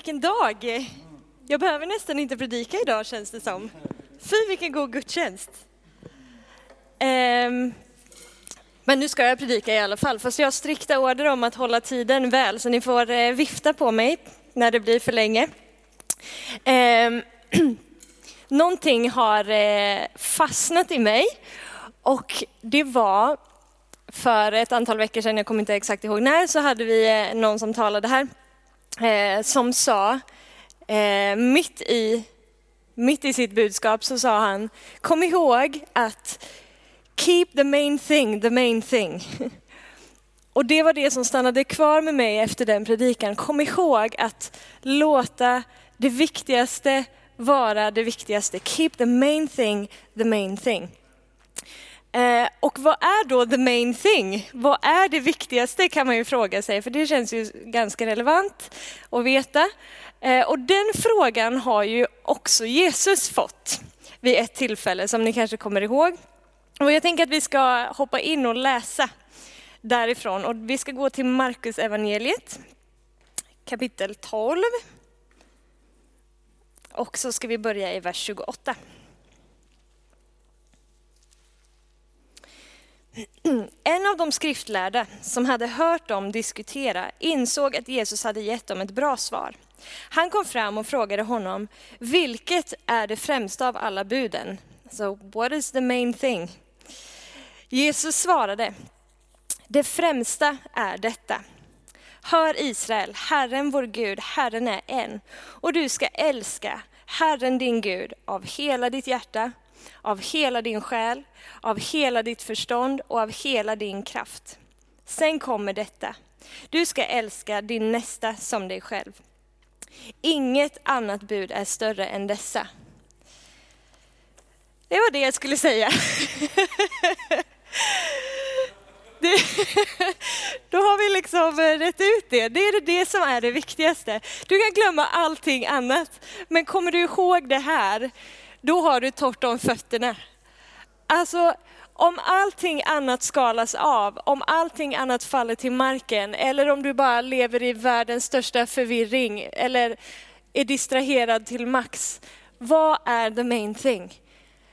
Vilken dag! Jag behöver nästan inte predika idag känns det som. Fy vilken god gudstjänst! Um, men nu ska jag predika i alla fall, fast jag har strikta order om att hålla tiden väl, så ni får eh, vifta på mig när det blir för länge. Um, någonting har eh, fastnat i mig och det var för ett antal veckor sedan, jag kommer inte exakt ihåg när, så hade vi eh, någon som talade här eh, som sa, eh, mitt, i, mitt i sitt budskap så sa han, kom ihåg att keep the main thing, the main thing. Och det var det som stannade kvar med mig efter den predikan. Kom ihåg att låta det viktigaste vara det viktigaste. Keep the main thing, the main thing. Eh, och vad är då the main thing? Vad är det viktigaste kan man ju fråga sig, för det känns ju ganska relevant att veta. Eh, och den frågan har ju också Jesus fått vid ett tillfälle som ni kanske kommer ihåg. Och jag tänker att vi ska hoppa in och läsa därifrån och vi ska gå till Markus evangeliet kapitel 12. Och så ska vi börja i vers 28. En av de skriftlärda som hade hört dem diskutera insåg att Jesus hade gett dem ett bra svar. Han kom fram och frågade honom, vilket är det främsta av alla buden? So, what is the main thing? Jesus svarade, det främsta är detta. Hör Israel, Herren vår Gud, Herren är en. Och du ska älska Herren din Gud av hela ditt hjärta, av hela din själ, av hela ditt förstånd och av hela din kraft. Sen kommer detta. Du ska älska din nästa som dig själv. Inget annat bud är större än dessa. Det var det jag skulle säga. Det, då har vi liksom eh, rätt ut det. Det är det som är det viktigaste. Du kan glömma allting annat, men kommer du ihåg det här, då har du torrt om fötterna. Alltså, om allting annat skalas av, om allting annat faller till marken, eller om du bara lever i världens största förvirring, eller är distraherad till max. Vad är the main thing?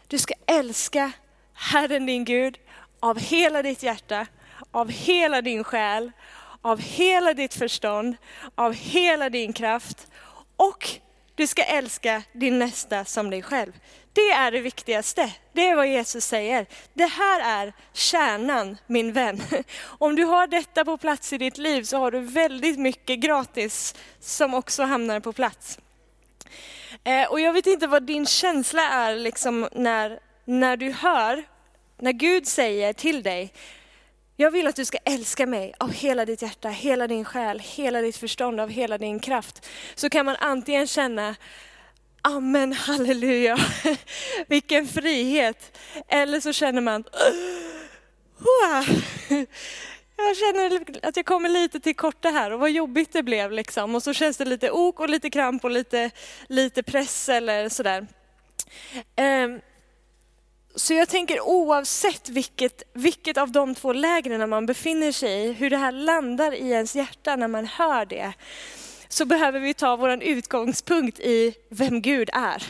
Du ska älska Herren din Gud av hela ditt hjärta, av hela din själ, av hela ditt förstånd, av hela din kraft och du ska älska din nästa som dig själv. Det är det viktigaste. Det är vad Jesus säger. Det här är kärnan, min vän. Om du har detta på plats i ditt liv så har du väldigt mycket gratis som också hamnar på plats. Eh, och jag vet inte vad din känsla är liksom när, när du hör, när Gud säger till dig, jag vill att du ska älska mig av hela ditt hjärta, hela din själ, hela ditt förstånd, av hela din kraft. Så kan man antingen känna, amen, halleluja, vilken frihet. Eller så känner man, jag känner att jag kommer lite till korta här och vad jobbigt det blev liksom. Och så känns det lite ok och lite kramp och lite, lite press eller sådär. Ehm, så jag tänker oavsett vilket, vilket av de två lägren man befinner sig i, hur det här landar i ens hjärta när man hör det, så behöver vi ta vår utgångspunkt i vem Gud är.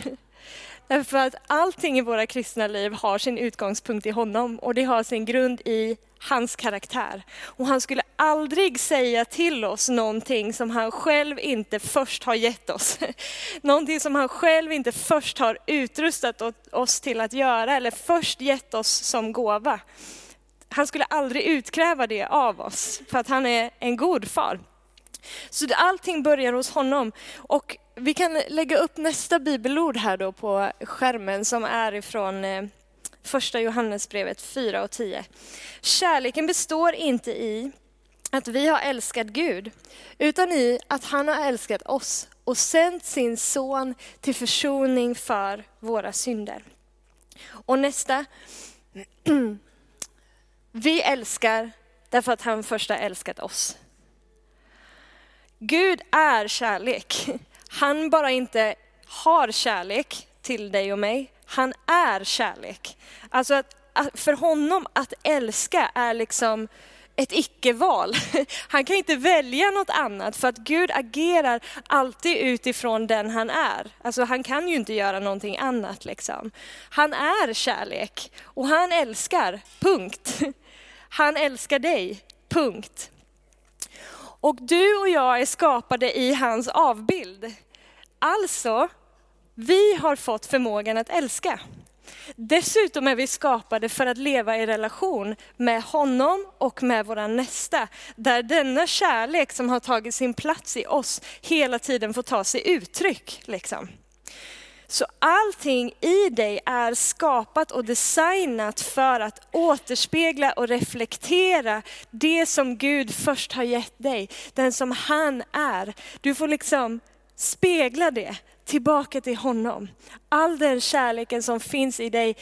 Därför att allting i våra kristna liv har sin utgångspunkt i honom och det har sin grund i hans karaktär. Och han skulle aldrig säga till oss någonting som han själv inte först har gett oss. Någonting som han själv inte först har utrustat oss till att göra eller först gett oss som gåva. Han skulle aldrig utkräva det av oss för att han är en god far. Så allting börjar hos honom. Och vi kan lägga upp nästa bibelord här då på skärmen som är ifrån eh, första Johannesbrevet 4 och 10. Kärleken består inte i att vi har älskat Gud, utan i att han har älskat oss och sänt sin son till försoning för våra synder. Och nästa, vi älskar därför att han först har älskat oss. Gud är kärlek. Han bara inte har kärlek till dig och mig, han är kärlek. Alltså att, att för honom att älska är liksom ett icke-val. Han kan inte välja något annat för att Gud agerar alltid utifrån den han är. Alltså han kan ju inte göra någonting annat liksom. Han är kärlek och han älskar, punkt. Han älskar dig, punkt. Och du och jag är skapade i hans avbild. Alltså, vi har fått förmågan att älska. Dessutom är vi skapade för att leva i relation med honom och med våra nästa. Där denna kärlek som har tagit sin plats i oss hela tiden får ta sig uttryck. Liksom. Så allting i dig är skapat och designat för att återspegla och reflektera det som Gud först har gett dig, den som han är. Du får liksom spegla det tillbaka till honom. All den kärleken som finns i dig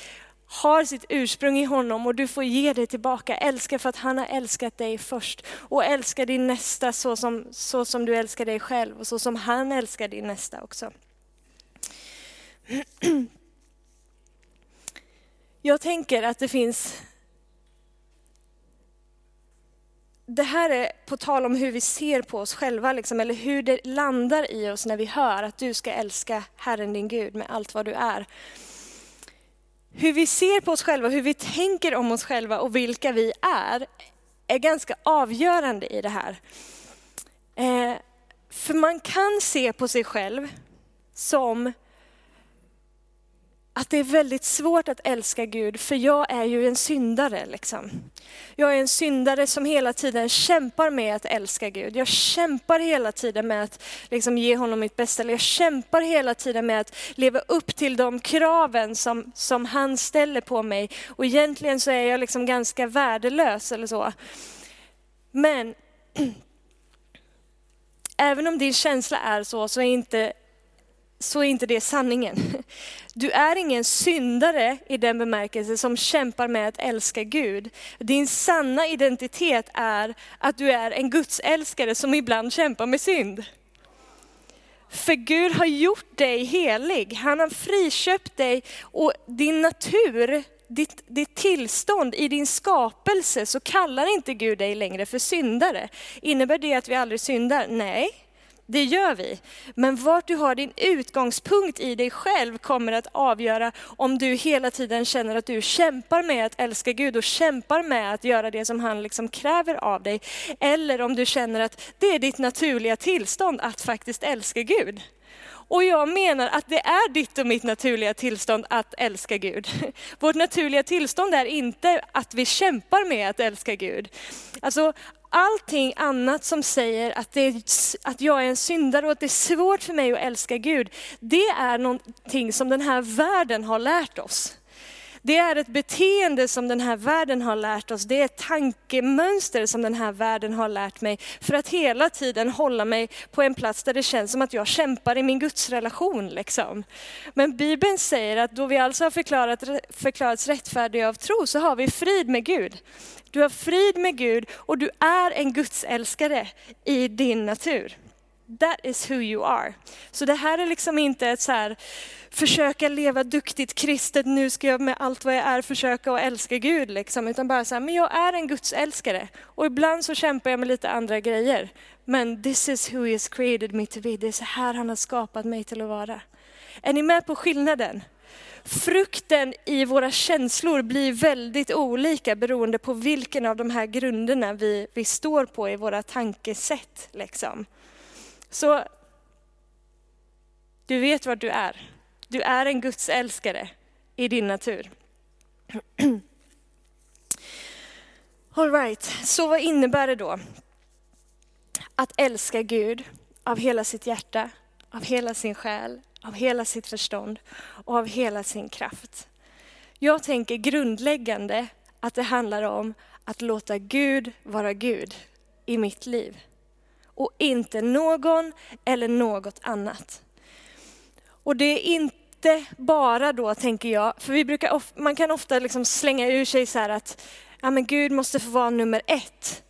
har sitt ursprung i honom och du får ge det tillbaka. Älska för att han har älskat dig först. Och älska din nästa så som, så som du älskar dig själv och så som han älskar din nästa också. Jag tänker att det finns det här är på tal om hur vi ser på oss själva, liksom, eller hur det landar i oss när vi hör att du ska älska Herren din Gud med allt vad du är. Hur vi ser på oss själva, hur vi tänker om oss själva och vilka vi är, är ganska avgörande i det här. Eh, för man kan se på sig själv som att det är väldigt svårt att älska Gud, för jag är ju en syndare. Liksom. Jag är en syndare som hela tiden kämpar med att älska Gud. Jag kämpar hela tiden med att liksom, ge honom mitt bästa. Jag kämpar hela tiden med att leva upp till de kraven som, som han ställer på mig. Och egentligen så är jag liksom ganska värdelös eller så. Men även om din känsla är så, så är inte så är inte det sanningen. Du är ingen syndare i den bemärkelse som kämpar med att älska Gud. Din sanna identitet är att du är en gudsälskare som ibland kämpar med synd. För Gud har gjort dig helig, han har friköpt dig och din natur, ditt, ditt tillstånd i din skapelse så kallar inte Gud dig längre för syndare. Innebär det att vi aldrig syndar? Nej, det gör vi. Men vart du har din utgångspunkt i dig själv kommer att avgöra om du hela tiden känner att du kämpar med att älska Gud och kämpar med att göra det som han liksom kräver av dig. Eller om du känner att det är ditt naturliga tillstånd att faktiskt älska Gud. Och jag menar att det är ditt och mitt naturliga tillstånd att älska Gud. Vårt naturliga tillstånd är inte att vi kämpar med att älska Gud. Alltså allting annat som säger att, är, att jag är en syndare och att det är svårt för mig att älska Gud, det är någonting som den här världen har lärt oss. Det är ett beteende som den här världen har lärt oss. Det är ett tankemönster som den här världen har lärt mig för att hela tiden hålla mig på en plats där det känns som att jag kämpar i min gudsrelation. Liksom. Men Bibeln säger att då vi alltså har förklarat, förklarats rättfärdiga av tro så har vi frid med Gud. Du har frid med Gud och du är en gudsälskare i din natur. That is who you are. Så det här är liksom inte ett så här, försöka leva duktigt kristet, nu ska jag med allt vad jag är försöka att älska Gud, liksom. utan bara så här, men jag är en gudsälskare. Och ibland så kämpar jag med lite andra grejer. Men this is who he has created me to be, det är så här han har skapat mig till att vara. Är ni med på skillnaden? Frukten i våra känslor blir väldigt olika beroende på vilken av de här grunderna vi, vi står på i våra tankesätt. Liksom. Så du vet vad du är. Du är en Guds älskare i din natur. All right, så vad innebär det då? Att älska Gud av hela sitt hjärta, av hela sin själ, av hela sitt förstånd och av hela sin kraft. Jag tänker grundläggande att det handlar om att låta Gud vara Gud i mitt liv. Och inte någon eller något annat. Och det är inte bara då, tänker jag, för vi brukar, man kan ofta liksom slänga ur sig så här att ja, men Gud måste få vara nummer ett.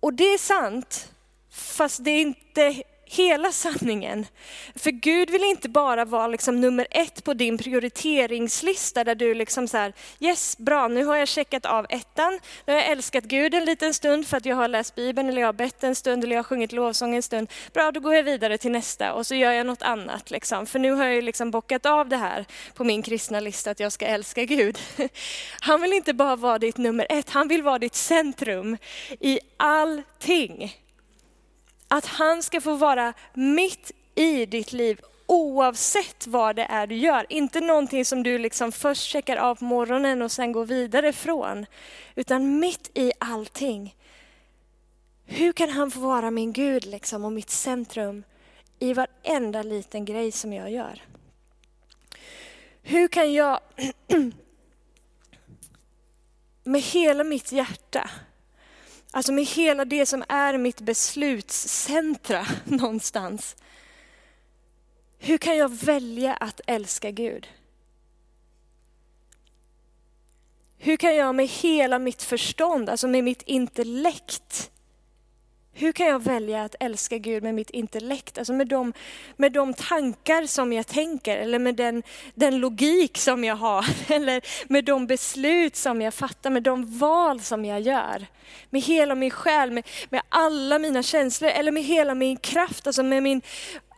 Och det är sant, fast det är inte hela sanningen. För Gud vill inte bara vara liksom nummer ett på din prioriteringslista där du liksom så här, yes bra nu har jag checkat av ettan, nu har jag älskat Gud en liten stund för att jag har läst Bibeln eller jag har bett en stund eller jag har sjungit lovsång en stund. Bra, då går jag vidare till nästa och så gör jag något annat. Liksom. För nu har jag liksom bockat av det här på min kristna lista att jag ska älska Gud. Han vill inte bara vara ditt nummer ett, han vill vara ditt centrum i allting. Att han ska få vara mitt i ditt liv oavsett vad det är du gör. Inte någonting som du liksom först checkar av på morgonen och sen går vidare från. Utan mitt i allting. Hur kan han få vara min Gud liksom och mitt centrum i varenda liten grej som jag gör? Hur kan jag med hela mitt hjärta Alltså med hela det som är mitt beslutscentra någonstans. Hur kan jag välja att älska Gud? Hur kan jag med hela mitt förstånd, alltså med mitt intellekt, hur kan jag välja att älska Gud med mitt intellekt? Alltså med de, med de tankar som jag tänker, eller med den, den logik som jag har, eller med de beslut som jag fattar, med de val som jag gör. Med hela min själ, med, med alla mina känslor, eller med hela min kraft, alltså med min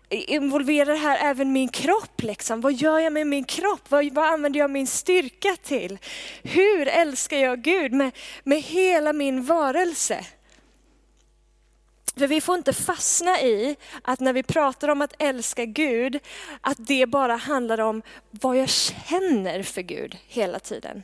involverar här även min kropp. Liksom. Vad gör jag med min kropp? Vad, vad använder jag min styrka till? Hur älskar jag Gud med, med hela min varelse? För vi får inte fastna i att när vi pratar om att älska Gud, att det bara handlar om vad jag känner för Gud hela tiden.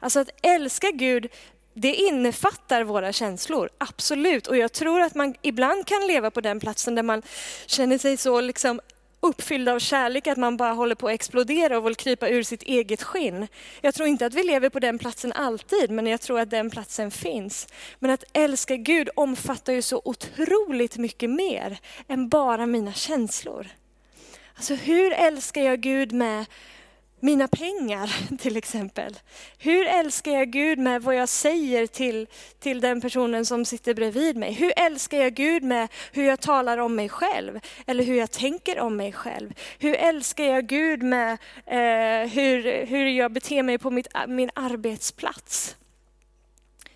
Alltså att älska Gud, det innefattar våra känslor, absolut. Och jag tror att man ibland kan leva på den platsen där man känner sig så liksom uppfylld av kärlek att man bara håller på att explodera och vill krypa ur sitt eget skinn. Jag tror inte att vi lever på den platsen alltid, men jag tror att den platsen finns. Men att älska Gud omfattar ju så otroligt mycket mer än bara mina känslor. Alltså hur älskar jag Gud med mina pengar till exempel. Hur älskar jag Gud med vad jag säger till, till den personen som sitter bredvid mig? Hur älskar jag Gud med hur jag talar om mig själv? Eller hur jag tänker om mig själv? Hur älskar jag Gud med eh, hur, hur jag beter mig på mitt, min arbetsplats?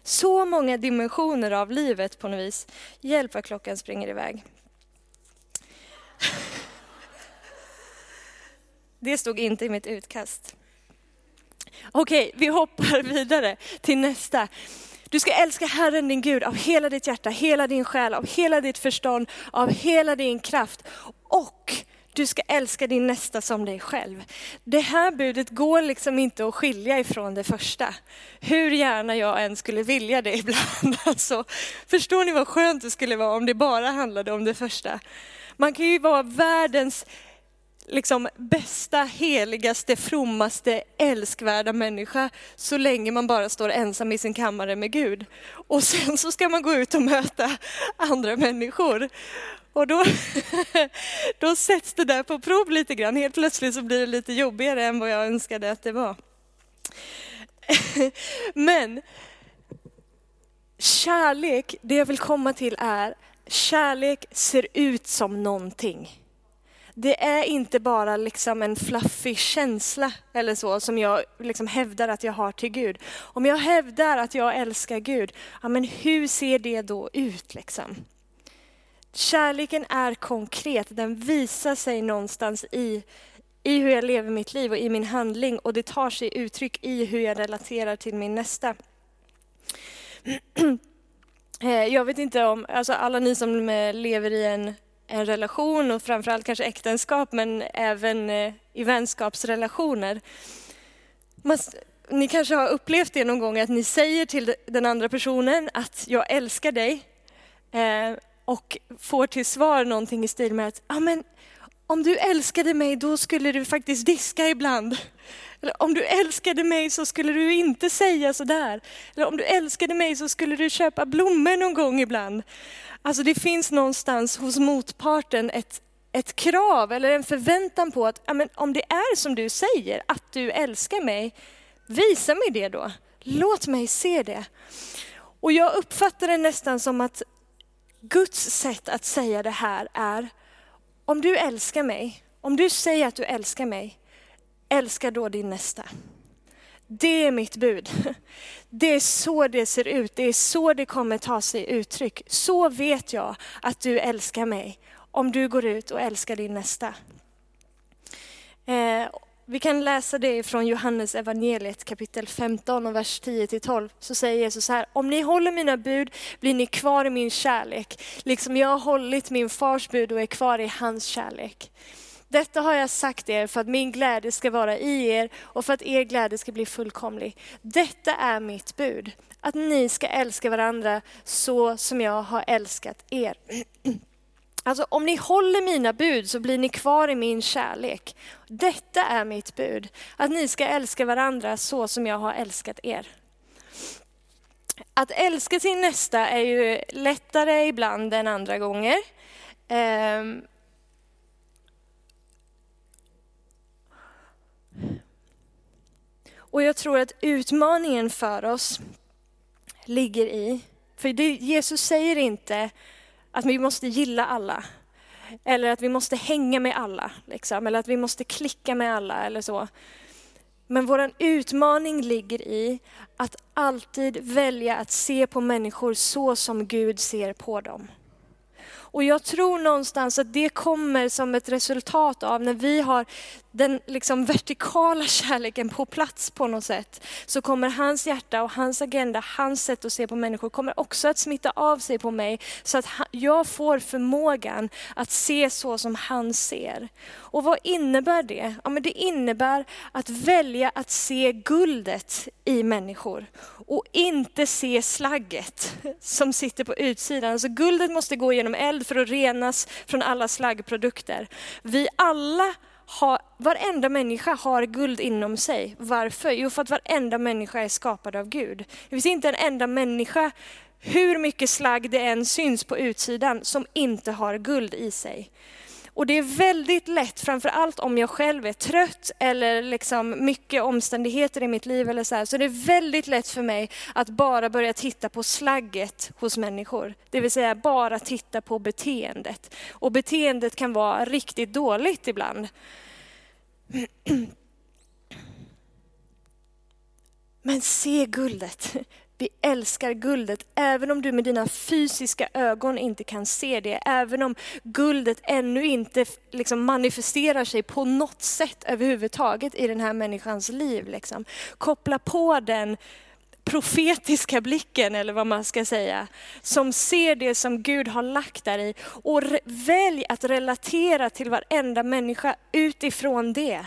Så många dimensioner av livet på något vis. Hjälp vad klockan springer iväg. Det stod inte i mitt utkast. Okej, vi hoppar vidare till nästa. Du ska älska Herren din Gud av hela ditt hjärta, hela din själ, av hela ditt förstånd, av hela din kraft. Och du ska älska din nästa som dig själv. Det här budet går liksom inte att skilja ifrån det första. Hur gärna jag än skulle vilja det ibland. Alltså, förstår ni vad skönt det skulle vara om det bara handlade om det första? Man kan ju vara världens liksom bästa, heligaste, frommaste, älskvärda människa så länge man bara står ensam i sin kammare med Gud. Och sen så ska man gå ut och möta andra människor. Och då, då sätts det där på prov lite grann. Helt plötsligt så blir det lite jobbigare än vad jag önskade att det var. Men kärlek, det jag vill komma till är, kärlek ser ut som någonting det är inte bara liksom en fluffig känsla eller så som jag liksom hävdar att jag har till Gud. Om jag hävdar att jag älskar Gud, ja men hur ser det då ut liksom? Kärleken är konkret, den visar sig någonstans i, i hur jag lever mitt liv och i min handling och det tar sig uttryck i hur jag relaterar till min nästa. Eh, jag vet inte om, alltså alla ni som eh, lever i en en relation och framförallt kanske äktenskap men även eh, i vänskapsrelationer. Man, ni kanske har upplevt det någon gång att ni säger till den andra personen att jag älskar dig eh, och får till svar någonting i stil med att ah, men, om du älskade mig då skulle du faktiskt diska ibland. Eller om du älskade mig så skulle du inte säga sådär. Eller om du älskade mig så skulle du köpa blommor någon gång ibland. Alltså det finns någonstans hos motparten ett, ett krav eller en förväntan på att ja, om det är som du säger, att du älskar mig, visa mig det då. Låt mig se det. Och jag uppfattar det nästan som att Guds sätt att säga det här är om du älskar mig, om du säger att du älskar mig, älska då din nästa. Det är mitt bud. Det är så det ser ut, det är så det kommer ta sig uttryck. Så vet jag att du älskar mig, om du går ut och älskar din nästa. Eh, vi kan läsa det från Johannes evangeliet kapitel 15 och vers 10-12. Så säger Jesus så här, om ni håller mina bud blir ni kvar i min kärlek, liksom jag har hållit min fars bud och är kvar i hans kärlek. Detta har jag sagt er för att min glädje ska vara i er och för att er glädje ska bli fullkomlig. Detta är mitt bud, att ni ska älska varandra så som jag har älskat er. Alltså om ni håller mina bud så blir ni kvar i min kärlek. Detta är mitt bud, att ni ska älska varandra så som jag har älskat er. Att älska sin nästa är ju lättare ibland än andra gånger. Ehm, Och jag tror att utmaningen för oss ligger i, för det, Jesus säger inte att vi måste gilla alla. Eller att vi måste hänga med alla, liksom. eller att vi måste klicka med alla eller så. Men vår utmaning ligger i att alltid välja att se på människor så som Gud ser på dem. Och jag tror någonstans att det kommer som ett resultat av när vi har den liksom vertikala kärleken på plats på något sätt, så kommer hans hjärta och hans agenda, hans sätt att se på människor kommer också att smitta av sig på mig så att jag får förmågan att se så som han ser. Och vad innebär det? Ja, men det innebär att välja att se guldet i människor och inte se slagget som sitter på utsidan. Alltså guldet måste gå genom eld för att renas från alla slaggprodukter. Vi alla har, varenda människa har guld inom sig. Varför? Jo, för att varenda människa är skapad av Gud. Det finns inte en enda människa, hur mycket slagg det än syns på utsidan, som inte har guld i sig. Och det är väldigt lätt, framför allt om jag själv är trött eller liksom mycket omständigheter i mitt liv eller så här, så det är väldigt lätt för mig att bara börja titta på slagget hos människor. Det vill säga bara titta på beteendet. Och beteendet kan vara riktigt dåligt ibland. Men se guldet. Vi älskar guldet, även om du med dina fysiska ögon inte kan se det. Även om guldet ännu inte liksom manifesterar sig på något sätt överhuvudtaget i den här människans liv. Liksom. Koppla på den profetiska blicken, eller vad man ska säga, som ser det som Gud har lagt där i. Och välj att relatera till varenda människa utifrån det.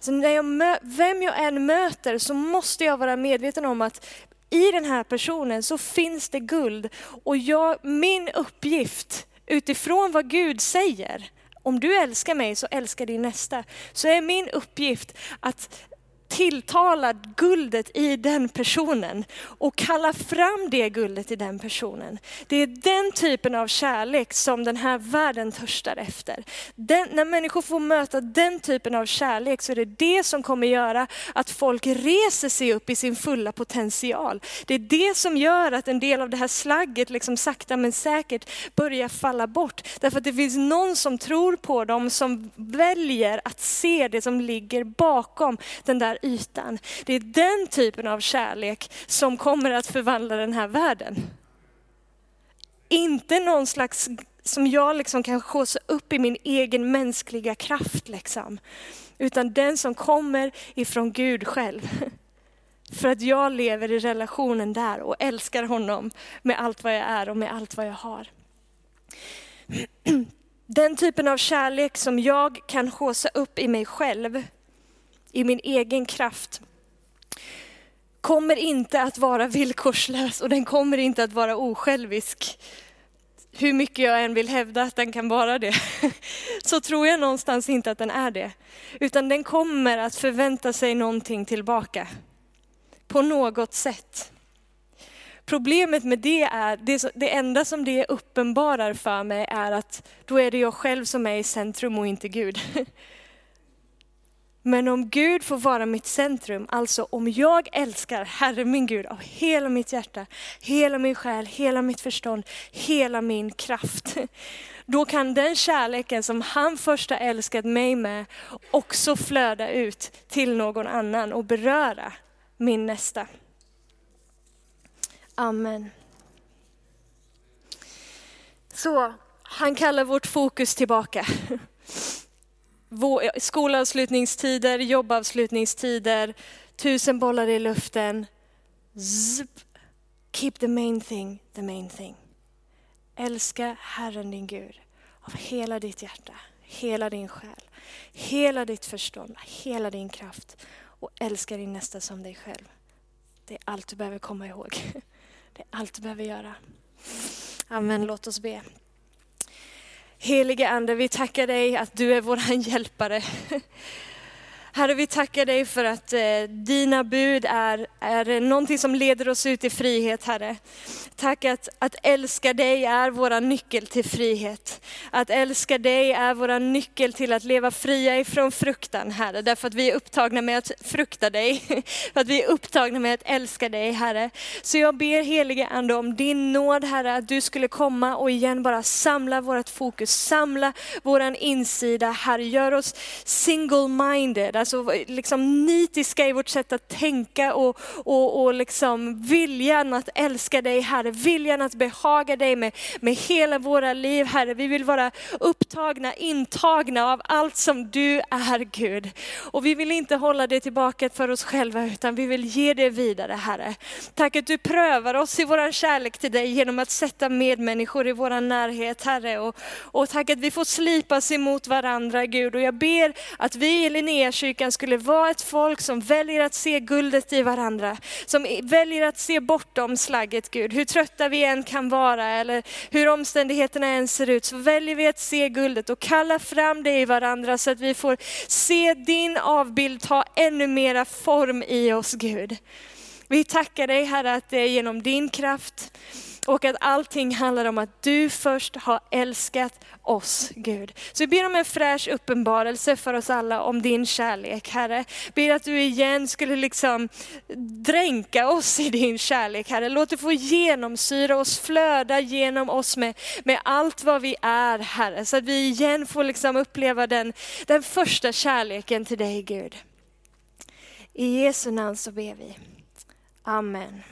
Så när jag vem jag än möter så måste jag vara medveten om att i den här personen så finns det guld. Och jag, min uppgift utifrån vad Gud säger, om du älskar mig så älskar din nästa, så är min uppgift att tilltalar guldet i den personen och kallar fram det guldet i den personen. Det är den typen av kärlek som den här världen törstar efter. Den, när människor får möta den typen av kärlek så är det det som kommer göra att folk reser sig upp i sin fulla potential. Det är det som gör att en del av det här slagget liksom sakta men säkert börjar falla bort. Därför att det finns någon som tror på dem, som väljer att se det som ligger bakom den där ytan. Det är den typen av kärlek som kommer att förvandla den här världen. Inte någon slags som jag liksom kan skåsa upp i min egen mänskliga kraft. Liksom. Utan den som kommer ifrån Gud själv. För att jag lever i relationen där och älskar honom med allt vad jag är och med allt vad jag har. Den typen av kärlek som jag kan håsa upp i mig själv i min egen kraft kommer inte att vara villkorslös och den kommer inte att vara osjälvisk. Hur mycket jag än vill hävda att den kan vara det, så tror jag någonstans inte att den är det. Utan den kommer att förvänta sig någonting tillbaka. På något sätt. Problemet med det är, det, enda som det uppenbarar för mig är att då är det jag själv som är i centrum och inte Gud. Men om Gud får vara mitt centrum, alltså om jag älskar Herre min Gud av hela mitt hjärta, hela min själ, hela mitt förstånd, hela min kraft. då kan den kärleken som han först har älskat mig med också flöda ut till någon annan och beröra min nästa. Amen. Så han kallar vårt fokus tillbaka. Skolavslutningstider, jobbavslutningstider, tusen bollar i luften. Zip. Keep the main thing the main thing. Älska Herren din Gud av hela ditt hjärta, hela din själ, hela ditt förstånd, hela din kraft och älska din nästa som dig själv. Det är allt du behöver komma ihåg. Det är allt du behöver göra. Amen, låt oss be. Helige Ande, vi tackar dig att du är vår hjälpare. Herre, vi tackar dig för att eh, dina bud är, är någonting som leder oss ut i frihet, Herre. Tack att, att älska dig är vår nyckel till frihet. Att älska dig är vår nyckel till att leva fria ifrån fruktan, Herre. Därför att vi är upptagna med att frukta dig. För att vi är upptagna med att älska dig, Herre. Så jag ber helige Ande om din nåd, Herre, att du skulle komma och igen bara samla vårt fokus, samla vår insida, Herre. Gör oss single-minded så liksom nitiska i vårt sätt att tänka och, och, och liksom viljan att älska dig Herre, viljan att behaga dig med, med hela våra liv Herre. Vi vill vara upptagna, intagna av allt som du är Gud. Och vi vill inte hålla det tillbaka för oss själva utan vi vill ge det vidare Herre. Tack att du prövar oss i vår kärlek till dig genom att sätta medmänniskor i vår närhet Herre. Och, och tack att vi får slipas emot varandra Gud. Och jag ber att vi i Linnéakyrkan skulle vara ett folk som väljer att se guldet i varandra. Som väljer att se bortom slagget Gud. Hur trötta vi än kan vara eller hur omständigheterna än ser ut så väljer vi att se guldet och kalla fram det i varandra så att vi får se din avbild ta ännu mera form i oss Gud. Vi tackar dig Herre att det är genom din kraft och att allting handlar om att du först har älskat oss, Gud. Så vi ber om en fräsch uppenbarelse för oss alla om din kärlek, Herre. Ber att du igen skulle liksom dränka oss i din kärlek, Herre. Låt det få genomsyra oss, flöda genom oss med, med allt vad vi är, Herre. Så att vi igen får liksom uppleva den, den första kärleken till dig, Gud. I Jesu namn så ber vi. Amen.